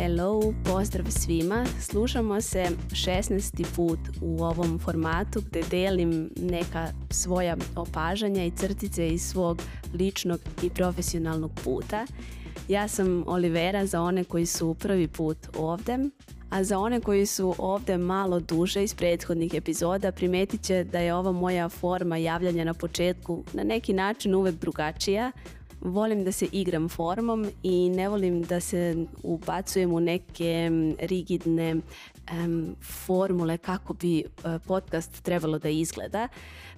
Hello, pozdrav svima. Slušamo se 16. put u ovom formatu gde delim neka svoja opažanja i crtice iz svog ličnog i profesionalnog puta. Ja sam Olivera za one koji su prvi put ovde, a za one koji su ovde malo duže iz prethodnih epizoda primetit će da je ova moja forma javljanja na početku na neki način uvek drugačija, volim da se igram formom i ne volim da se ubacujem u neke rigidne um, formule kako bi e, podcast trebalo da izgleda.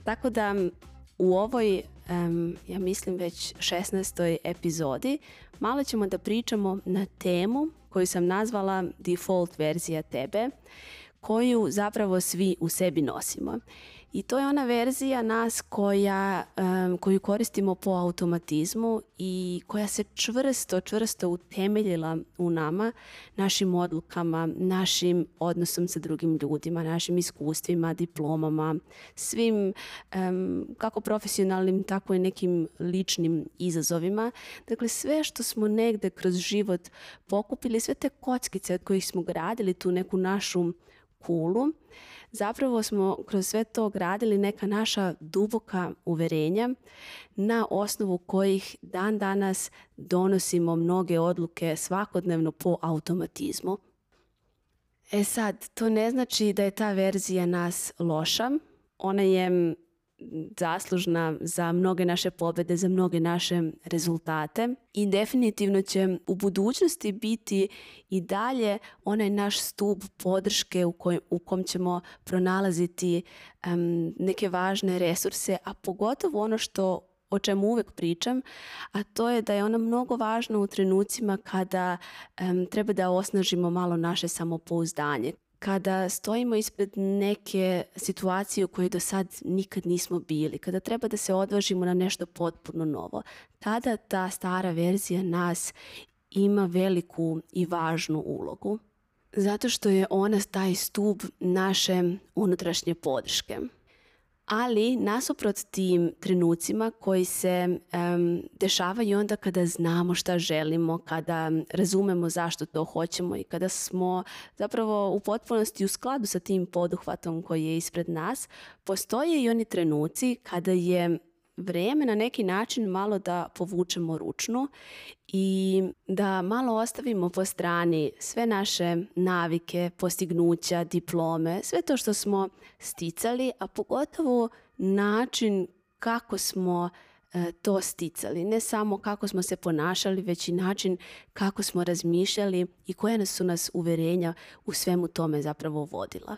Tako da u ovoj, um, ja mislim već 16. epizodi, malo ćemo da pričamo na temu koju sam nazvala default verzija tebe, koju zapravo svi u sebi nosimo. I to je ona verzija nas koja, um, koju koristimo po automatizmu i koja se čvrsto, čvrsto utemeljila u nama, našim odlukama, našim odnosom sa drugim ljudima, našim iskustvima, diplomama, svim um, kako profesionalnim, tako i nekim ličnim izazovima. Dakle, sve što smo negde kroz život pokupili, sve te kockice od kojih smo gradili tu neku našu kulu, zapravo smo kroz sve to gradili neka naša duboka uverenja na osnovu kojih dan danas donosimo mnoge odluke svakodnevno po automatizmu. E sad, to ne znači da je ta verzija nas loša, ona je zaslužna za mnoge naše pobede, za mnoge naše rezultate i definitivno će u budućnosti biti i dalje onaj naš stup podrške u, koj, u kom ćemo pronalaziti um, neke važne resurse, a pogotovo ono što o čemu uvek pričam, a to je da je ona mnogo važna u trenucima kada um, treba da osnažimo malo naše samopouzdanje kada stojimo ispred neke situacije u kojoj do sad nikad nismo bili, kada treba da se odvažimo na nešto potpuno novo, tada ta stara verzija nas ima veliku i važnu ulogu. Zato što je ona taj stub naše unutrašnje podrške ali nasuprot tim trenucima koji se um, dešavaju onda kada znamo šta želimo, kada razumemo zašto to hoćemo i kada smo zapravo u potpunosti u skladu sa tim poduhvatom koji je ispred nas, postoje i oni trenuci kada je vrijeme na neki način malo da povučemo ručnu i da malo ostavimo po strani sve naše navike, postignuća, diplome, sve to što smo sticali, a pogotovo način kako smo e, to sticali. Ne samo kako smo se ponašali, već i način kako smo razmišljali i koje su nas uverenja u svemu tome zapravo vodila.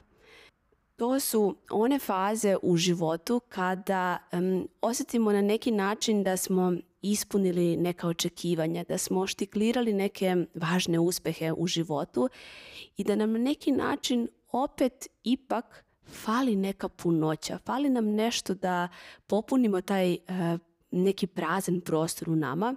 To su one faze u životu kada um, osjetimo na neki način da smo ispunili neka očekivanja, da smo štiklirali neke važne uspehe u životu i da nam neki način opet ipak fali neka punoća, fali nam nešto da popunimo taj uh, neki prazen prostor u nama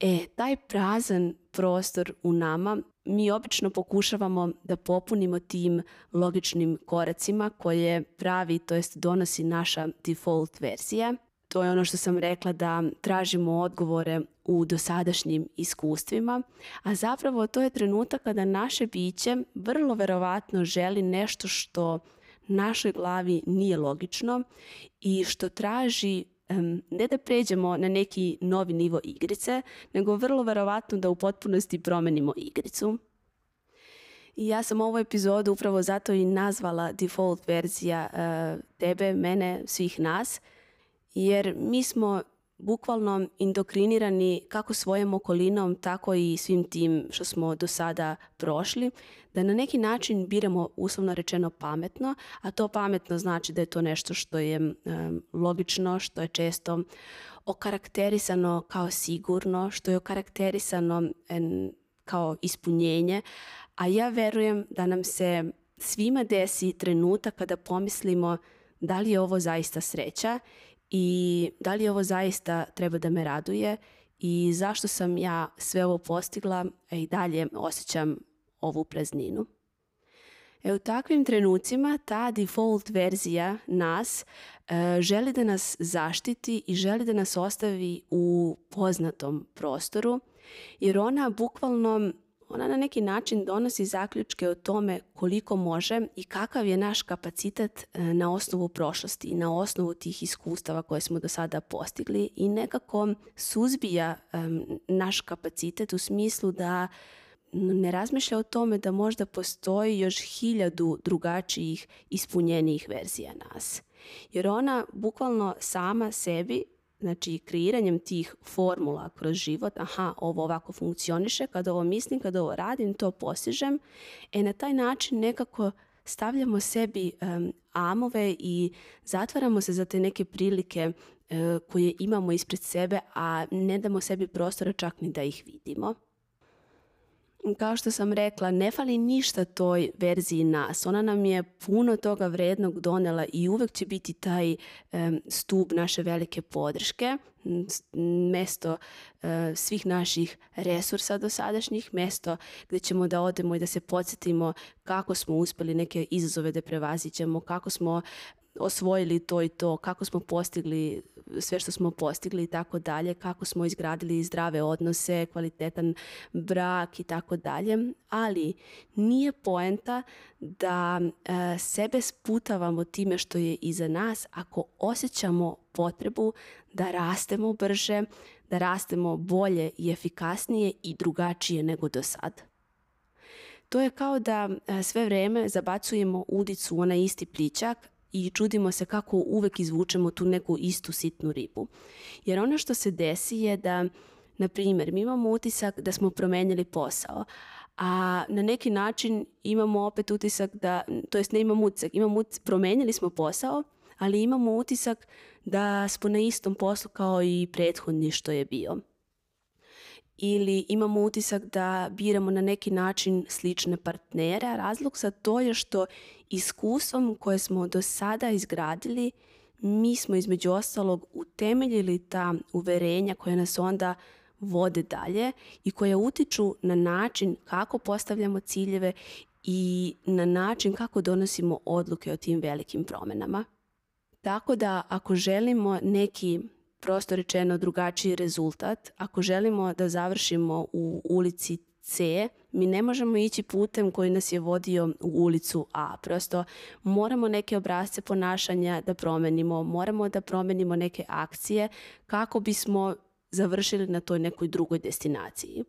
E, taj prazan prostor u nama mi obično pokušavamo da popunimo tim logičnim koracima koje pravi, to jest donosi naša default verzija. To je ono što sam rekla da tražimo odgovore u dosadašnjim iskustvima, a zapravo to je trenutak kada naše biće vrlo verovatno želi nešto što našoj glavi nije logično i što traži ne da pređemo na neki novi nivo igrice, nego vrlo verovatno da u potpunosti promenimo igricu. I ja sam ovu epizodu upravo zato i nazvala default verzija eh, tebe, mene, svih nas, jer mi smo bukvalno indokrinirani kako svojom okolinom, tako i svim tim što smo do sada prošli, da na neki način biramo uslovno rečeno pametno, a to pametno znači da je to nešto što je um, logično, što je često okarakterisano kao sigurno, što je okarakterisano en, kao ispunjenje, a ja verujem da nam se svima desi trenutak kada pomislimo da li je ovo zaista sreća i da li ovo zaista treba da me raduje i zašto sam ja sve ovo postigla a e, i dalje osjećam ovu prazninu. E u takvim trenucima ta default verzija nas e, želi da nas zaštiti i želi da nas ostavi u poznatom prostoru jer ona bukvalno ona na neki način donosi zaključke o tome koliko može i kakav je naš kapacitet e, na osnovu prošlosti i na osnovu tih iskustava koje smo do sada postigli i nekako suzbija naš kapacitet u smislu da ne razmišlja o tome da možda postoji još hiljadu drugačijih ispunjenijih verzija nas. Jer ona bukvalno sama sebi Znači, kreiranjem tih formula kroz život, aha, ovo ovako funkcioniše, kada ovo mislim, kada ovo radim, to postižem, e na taj način nekako stavljamo sebi um, amove i zatvaramo se za te neke prilike uh, koje imamo ispred sebe, a ne damo sebi prostora čak ni da ih vidimo kao što sam rekla, ne fali ništa toj verziji nas. Ona nam je puno toga vrednog donela i uvek će biti taj stup naše velike podrške, mesto e, svih naših resursa dosadašnjih, mesto gde ćemo da odemo i da se podsjetimo kako smo uspeli neke izazove da prevazićemo, kako smo osvojili to i to, kako smo postigli sve što smo postigli i tako dalje, kako smo izgradili zdrave odnose, kvalitetan brak i tako dalje, ali nije poenta da e, sebe sputavamo time što je iza nas ako osjećamo potrebu da rastemo brže, da rastemo bolje i efikasnije i drugačije nego do sad. To je kao da e, sve vreme zabacujemo udicu u onaj isti plićak, i čudimo se kako uvek izvučemo tu neku istu sitnu ribu. Jer ono što se desi je da, na primjer, mi imamo utisak da smo promenili posao, a na neki način imamo opet utisak da, to jest ne imamo utisak, imamo utisak, promenili smo posao, ali imamo utisak da smo na istom poslu kao i prethodni što je bio ili imamo utisak da biramo na neki način slične partnere. Razlog za to je što iskustvom koje smo do sada izgradili mi smo između ostalog utemeljili ta uverenja koja nas onda vode dalje i koja utiču na način kako postavljamo ciljeve i na način kako donosimo odluke o tim velikim promenama. Tako da ako želimo neki prosto rečeno drugačiji rezultat. Ako želimo da završimo u ulici C, mi ne možemo ići putem koji nas je vodio u ulicu A. Prosto moramo neke obrazce ponašanja da promenimo, moramo da promenimo neke akcije kako bismo završili na toj nekoj drugoj destinaciji.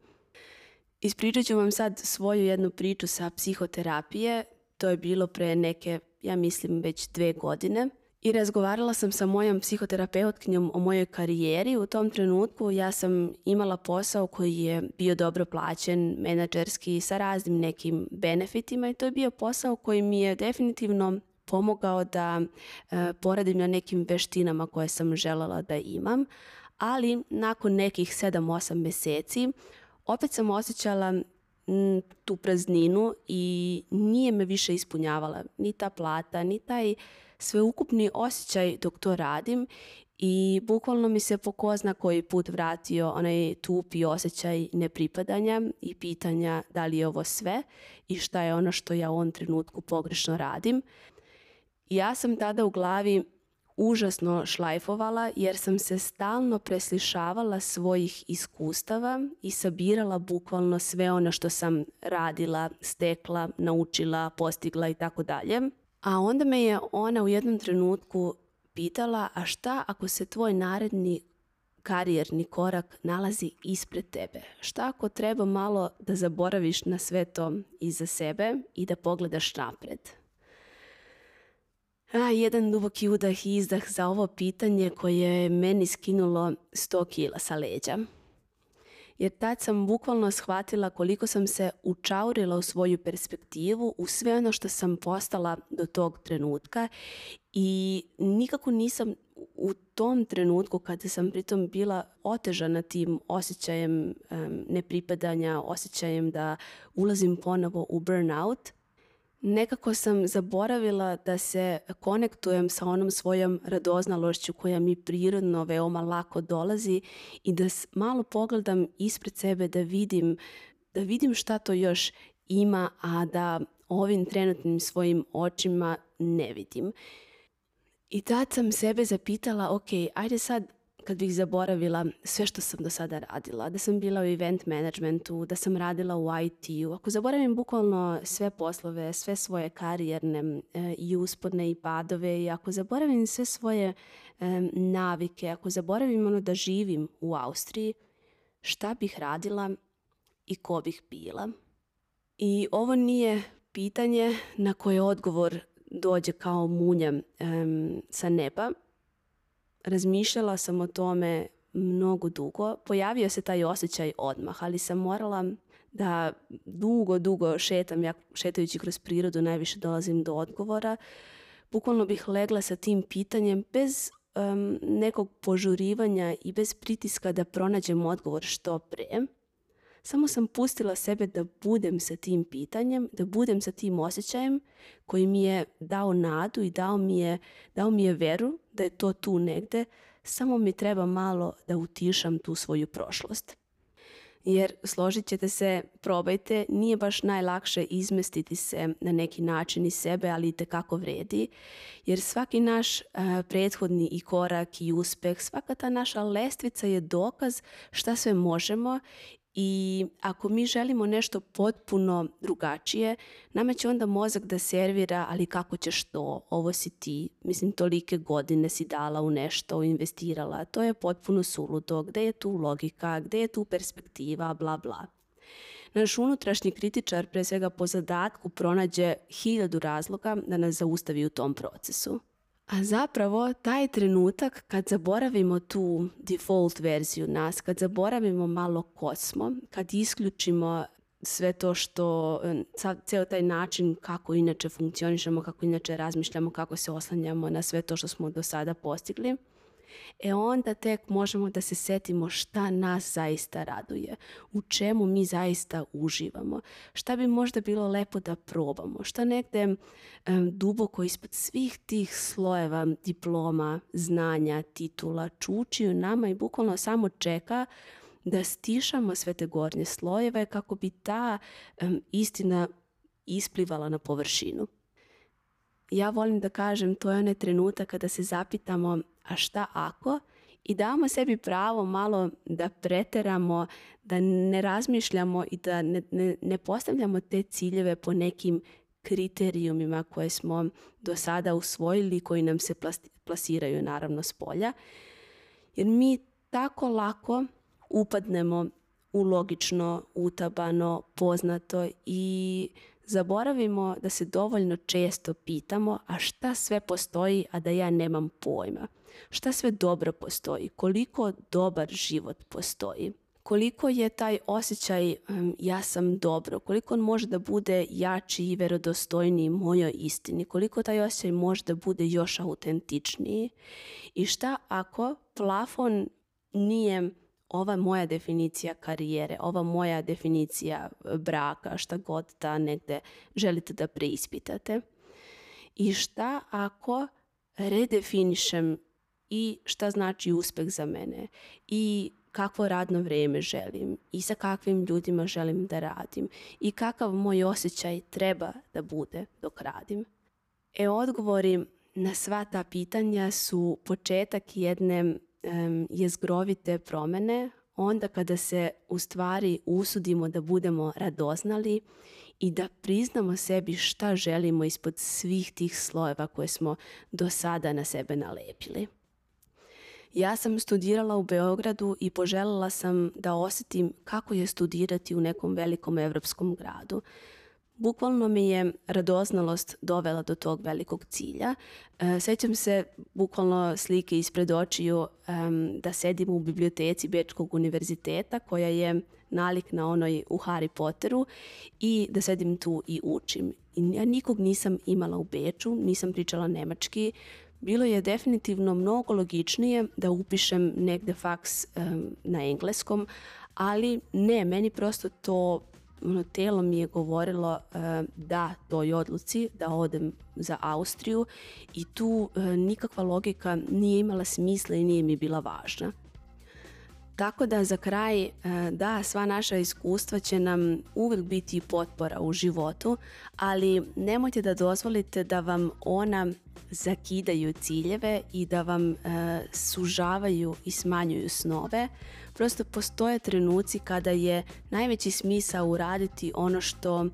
Ispričat ću vam sad svoju jednu priču sa psihoterapije. To je bilo pre neke, ja mislim, već dve godine – i razgovarala sam sa mojom psihoterapeutkinjom o mojoj karijeri. U tom trenutku ja sam imala posao koji je bio dobro plaćen, menadžerski sa raznim nekim benefitima i to je bio posao koji mi je definitivno pomogao da e, poradim na nekim veštinama koje sam željela da imam, ali nakon nekih 7-8 meseci opet sam osjećala mm, tu prazninu i nije me više ispunjavala ni ta plata, ni taj sveukupni osjećaj dok to radim i bukvalno mi se po ko zna koji put vratio onaj tupi osjećaj nepripadanja i pitanja da li je ovo sve i šta je ono što ja u ovom trenutku pogrešno radim. Ja sam tada u glavi užasno šlajfovala jer sam se stalno preslišavala svojih iskustava i sabirala bukvalno sve ono što sam radila, stekla, naučila, postigla i tako dalje A onda me je ona u jednom trenutku pitala, a šta ako se tvoj naredni karijerni korak nalazi ispred tebe? Šta ako treba malo da zaboraviš na sve to iza sebe i da pogledaš napred? A, jedan duboki udah i izdah za ovo pitanje koje je meni skinulo 100 kila sa leđa jer tad sam bukvalno shvatila koliko sam se učaurila u svoju perspektivu, u sve ono što sam postala do tog trenutka i nikako nisam u tom trenutku kada sam pritom bila otežana tim osjećajem um, nepripadanja, osjećajem da ulazim ponovo u burnout, Nekako sam zaboravila da se konektujem sa onom svojom radoznalošću koja mi prirodno veoma lako dolazi i da malo pogledam ispred sebe da vidim, da vidim šta to još ima, a da ovim trenutnim svojim očima ne vidim. I tad sam sebe zapitala, ok, ajde sad kad bih zaboravila sve što sam do sada radila, da sam bila u event managementu, da sam radila u IT-u, ako zaboravim bukvalno sve poslove, sve svoje karijerne e, i uspodne i padove i ako zaboravim sve svoje e, navike, ako zaboravim ono da živim u Austriji, šta bih radila i ko bih bila? I ovo nije pitanje na koje odgovor dođe kao munja um, sa neba, razmišljala sam o tome mnogo dugo. Pojavio se taj osjećaj odmah, ali sam morala da dugo, dugo šetam, ja šetajući kroz prirodu najviše dolazim do odgovora. Bukvalno bih legla sa tim pitanjem bez um, nekog požurivanja i bez pritiska da pronađem odgovor što pre. Samo sam pustila sebe da budem sa tim pitanjem, da budem sa tim osjećajem koji mi je dao nadu i dao mi je, dao mi je veru da je to tu negde, samo mi treba malo da utišam tu svoju prošlost. Jer složit ćete se, probajte, nije baš najlakše izmestiti se na neki način iz sebe, ali i tekako vredi, jer svaki naš a, e, prethodni i korak i uspeh, svaka ta naša lestvica je dokaz šta sve možemo I ako mi želimo nešto potpuno drugačije, nama će onda mozak da servira, ali kako ćeš to, ovo si ti, mislim, tolike godine si dala u nešto, investirala, to je potpuno suludo, gde je tu logika, gde je tu perspektiva, bla, bla. Naš unutrašnji kritičar pre svega po zadatku pronađe hiljadu razloga da nas zaustavi u tom procesu. A zapravo taj trenutak kad zaboravimo tu default verziju nas, kad zaboravimo malo ko kad isključimo sve to što, ceo taj način kako inače funkcionišemo, kako inače razmišljamo, kako se oslanjamo na sve to što smo do sada postigli, E onda tek možemo da se setimo šta nas zaista raduje, u čemu mi zaista uživamo, šta bi možda bilo lepo da probamo, šta negde um, duboko ispod svih tih slojeva diploma, znanja, titula čuči u nama i bukvalno samo čeka da stišamo sve te gornje slojeve kako bi ta um, istina isplivala na površinu. Ja volim da kažem, to je onaj trenutak kada se zapitamo a šta ako i damo sebi pravo malo da preteramo, da ne razmišljamo i da ne, ne, ne postavljamo te ciljeve po nekim kriterijumima koje smo do sada usvojili koji nam se plasiraju naravno s polja. Jer mi tako lako upadnemo u logično, utabano, poznato i zaboravimo da se dovoljno često pitamo a šta sve postoji, a da ja nemam pojma šta sve dobro postoji, koliko dobar život postoji koliko je taj osjećaj ja sam dobro, koliko on može da bude jači i verodostojniji mojoj istini, koliko taj osjećaj može da bude još autentičniji i šta ako plafon nije ova moja definicija karijere, ova moja definicija e, braka, šta god da negde želite da preispitate. I šta ako redefinišem i šta znači uspeh za mene i kakvo radno vreme želim i sa kakvim ljudima želim da radim i kakav moj osjećaj treba da bude dok radim. E odgovori na sva ta pitanja su početak jedne um, jezgrovite promene onda kada se u stvari usudimo da budemo radoznali i da priznamo sebi šta želimo ispod svih tih slojeva koje smo do sada na sebe nalepili. Ja sam studirala u Beogradu i poželjela sam da osetim kako je studirati u nekom velikom evropskom gradu. Bukvalno mi je radoznalost dovela do tog velikog cilja. E, sećam se bukvalno slike ispred očiju da sedim u biblioteci Bečkog univerziteta koja je nalik na onoj u Harry Potteru i da sedim tu i učim. I ja nikog nisam imala u Beču, nisam pričala nemački, bilo je definitivno mnogo logičnije da upišem negde faks um, na engleskom, ali ne, meni prosto to ono, telo mi je govorilo uh, da toj odluci, da odem za Austriju i tu uh, nikakva logika nije imala smisla i nije mi bila važna. Tako da za kraj, e, da, sva naša iskustva će nam uvek biti potpora u životu, ali nemojte da dozvolite da vam ona zakidaju ciljeve i da vam e, sužavaju i smanjuju snove. Prosto postoje trenuci kada je najveći smisao uraditi ono što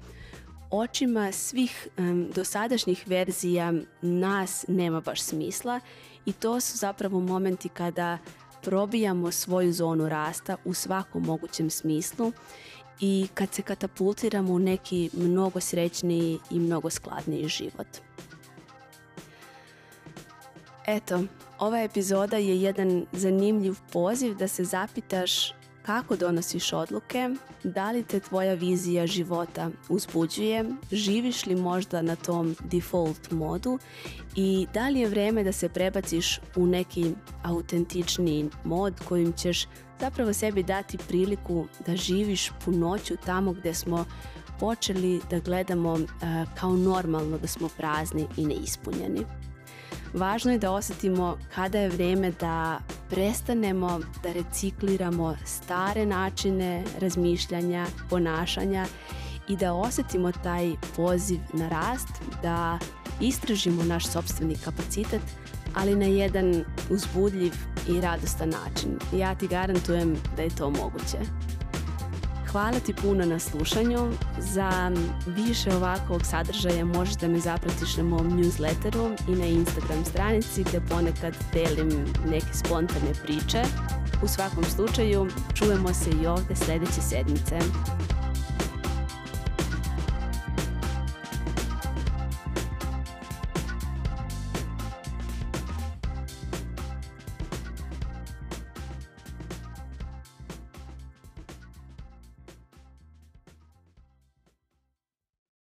očima svih um, dosadašnjih verzija nas nema baš smisla i to su zapravo momenti kada probijamo svoju zonu rasta u svakom mogućem smislu i kad se katapultiramo u neki mnogo srećniji i mnogo skladniji život. Eto, ova epizoda je jedan zanimljiv poziv da se zapitaš kako donosiš odluke, da li te tvoja vizija života uzbuđuje, živiš li možda na tom default modu i da li je vreme da se prebaciš u neki autentični mod kojim ćeš zapravo sebi dati priliku da živiš punoću tamo gde smo počeli da gledamo e, kao normalno da smo prazni i neispunjeni. Važno je da osetimo kada je vreme da prestanemo da recikliramo stare načine razmišljanja, ponašanja i da osetimo taj poziv na rast, da istražimo naš sobstveni kapacitet, ali na jedan uzbudljiv i radostan način. Ja ti garantujem da je to moguće. Hvala ti puno na slušanju. Za više ovakvog sadržaja možeš da me zapratiš na mom newsletteru i na Instagram stranici gde ponekad delim neke spontane priče. U svakom slučaju, čujemo se i ovde sledeće sedmice.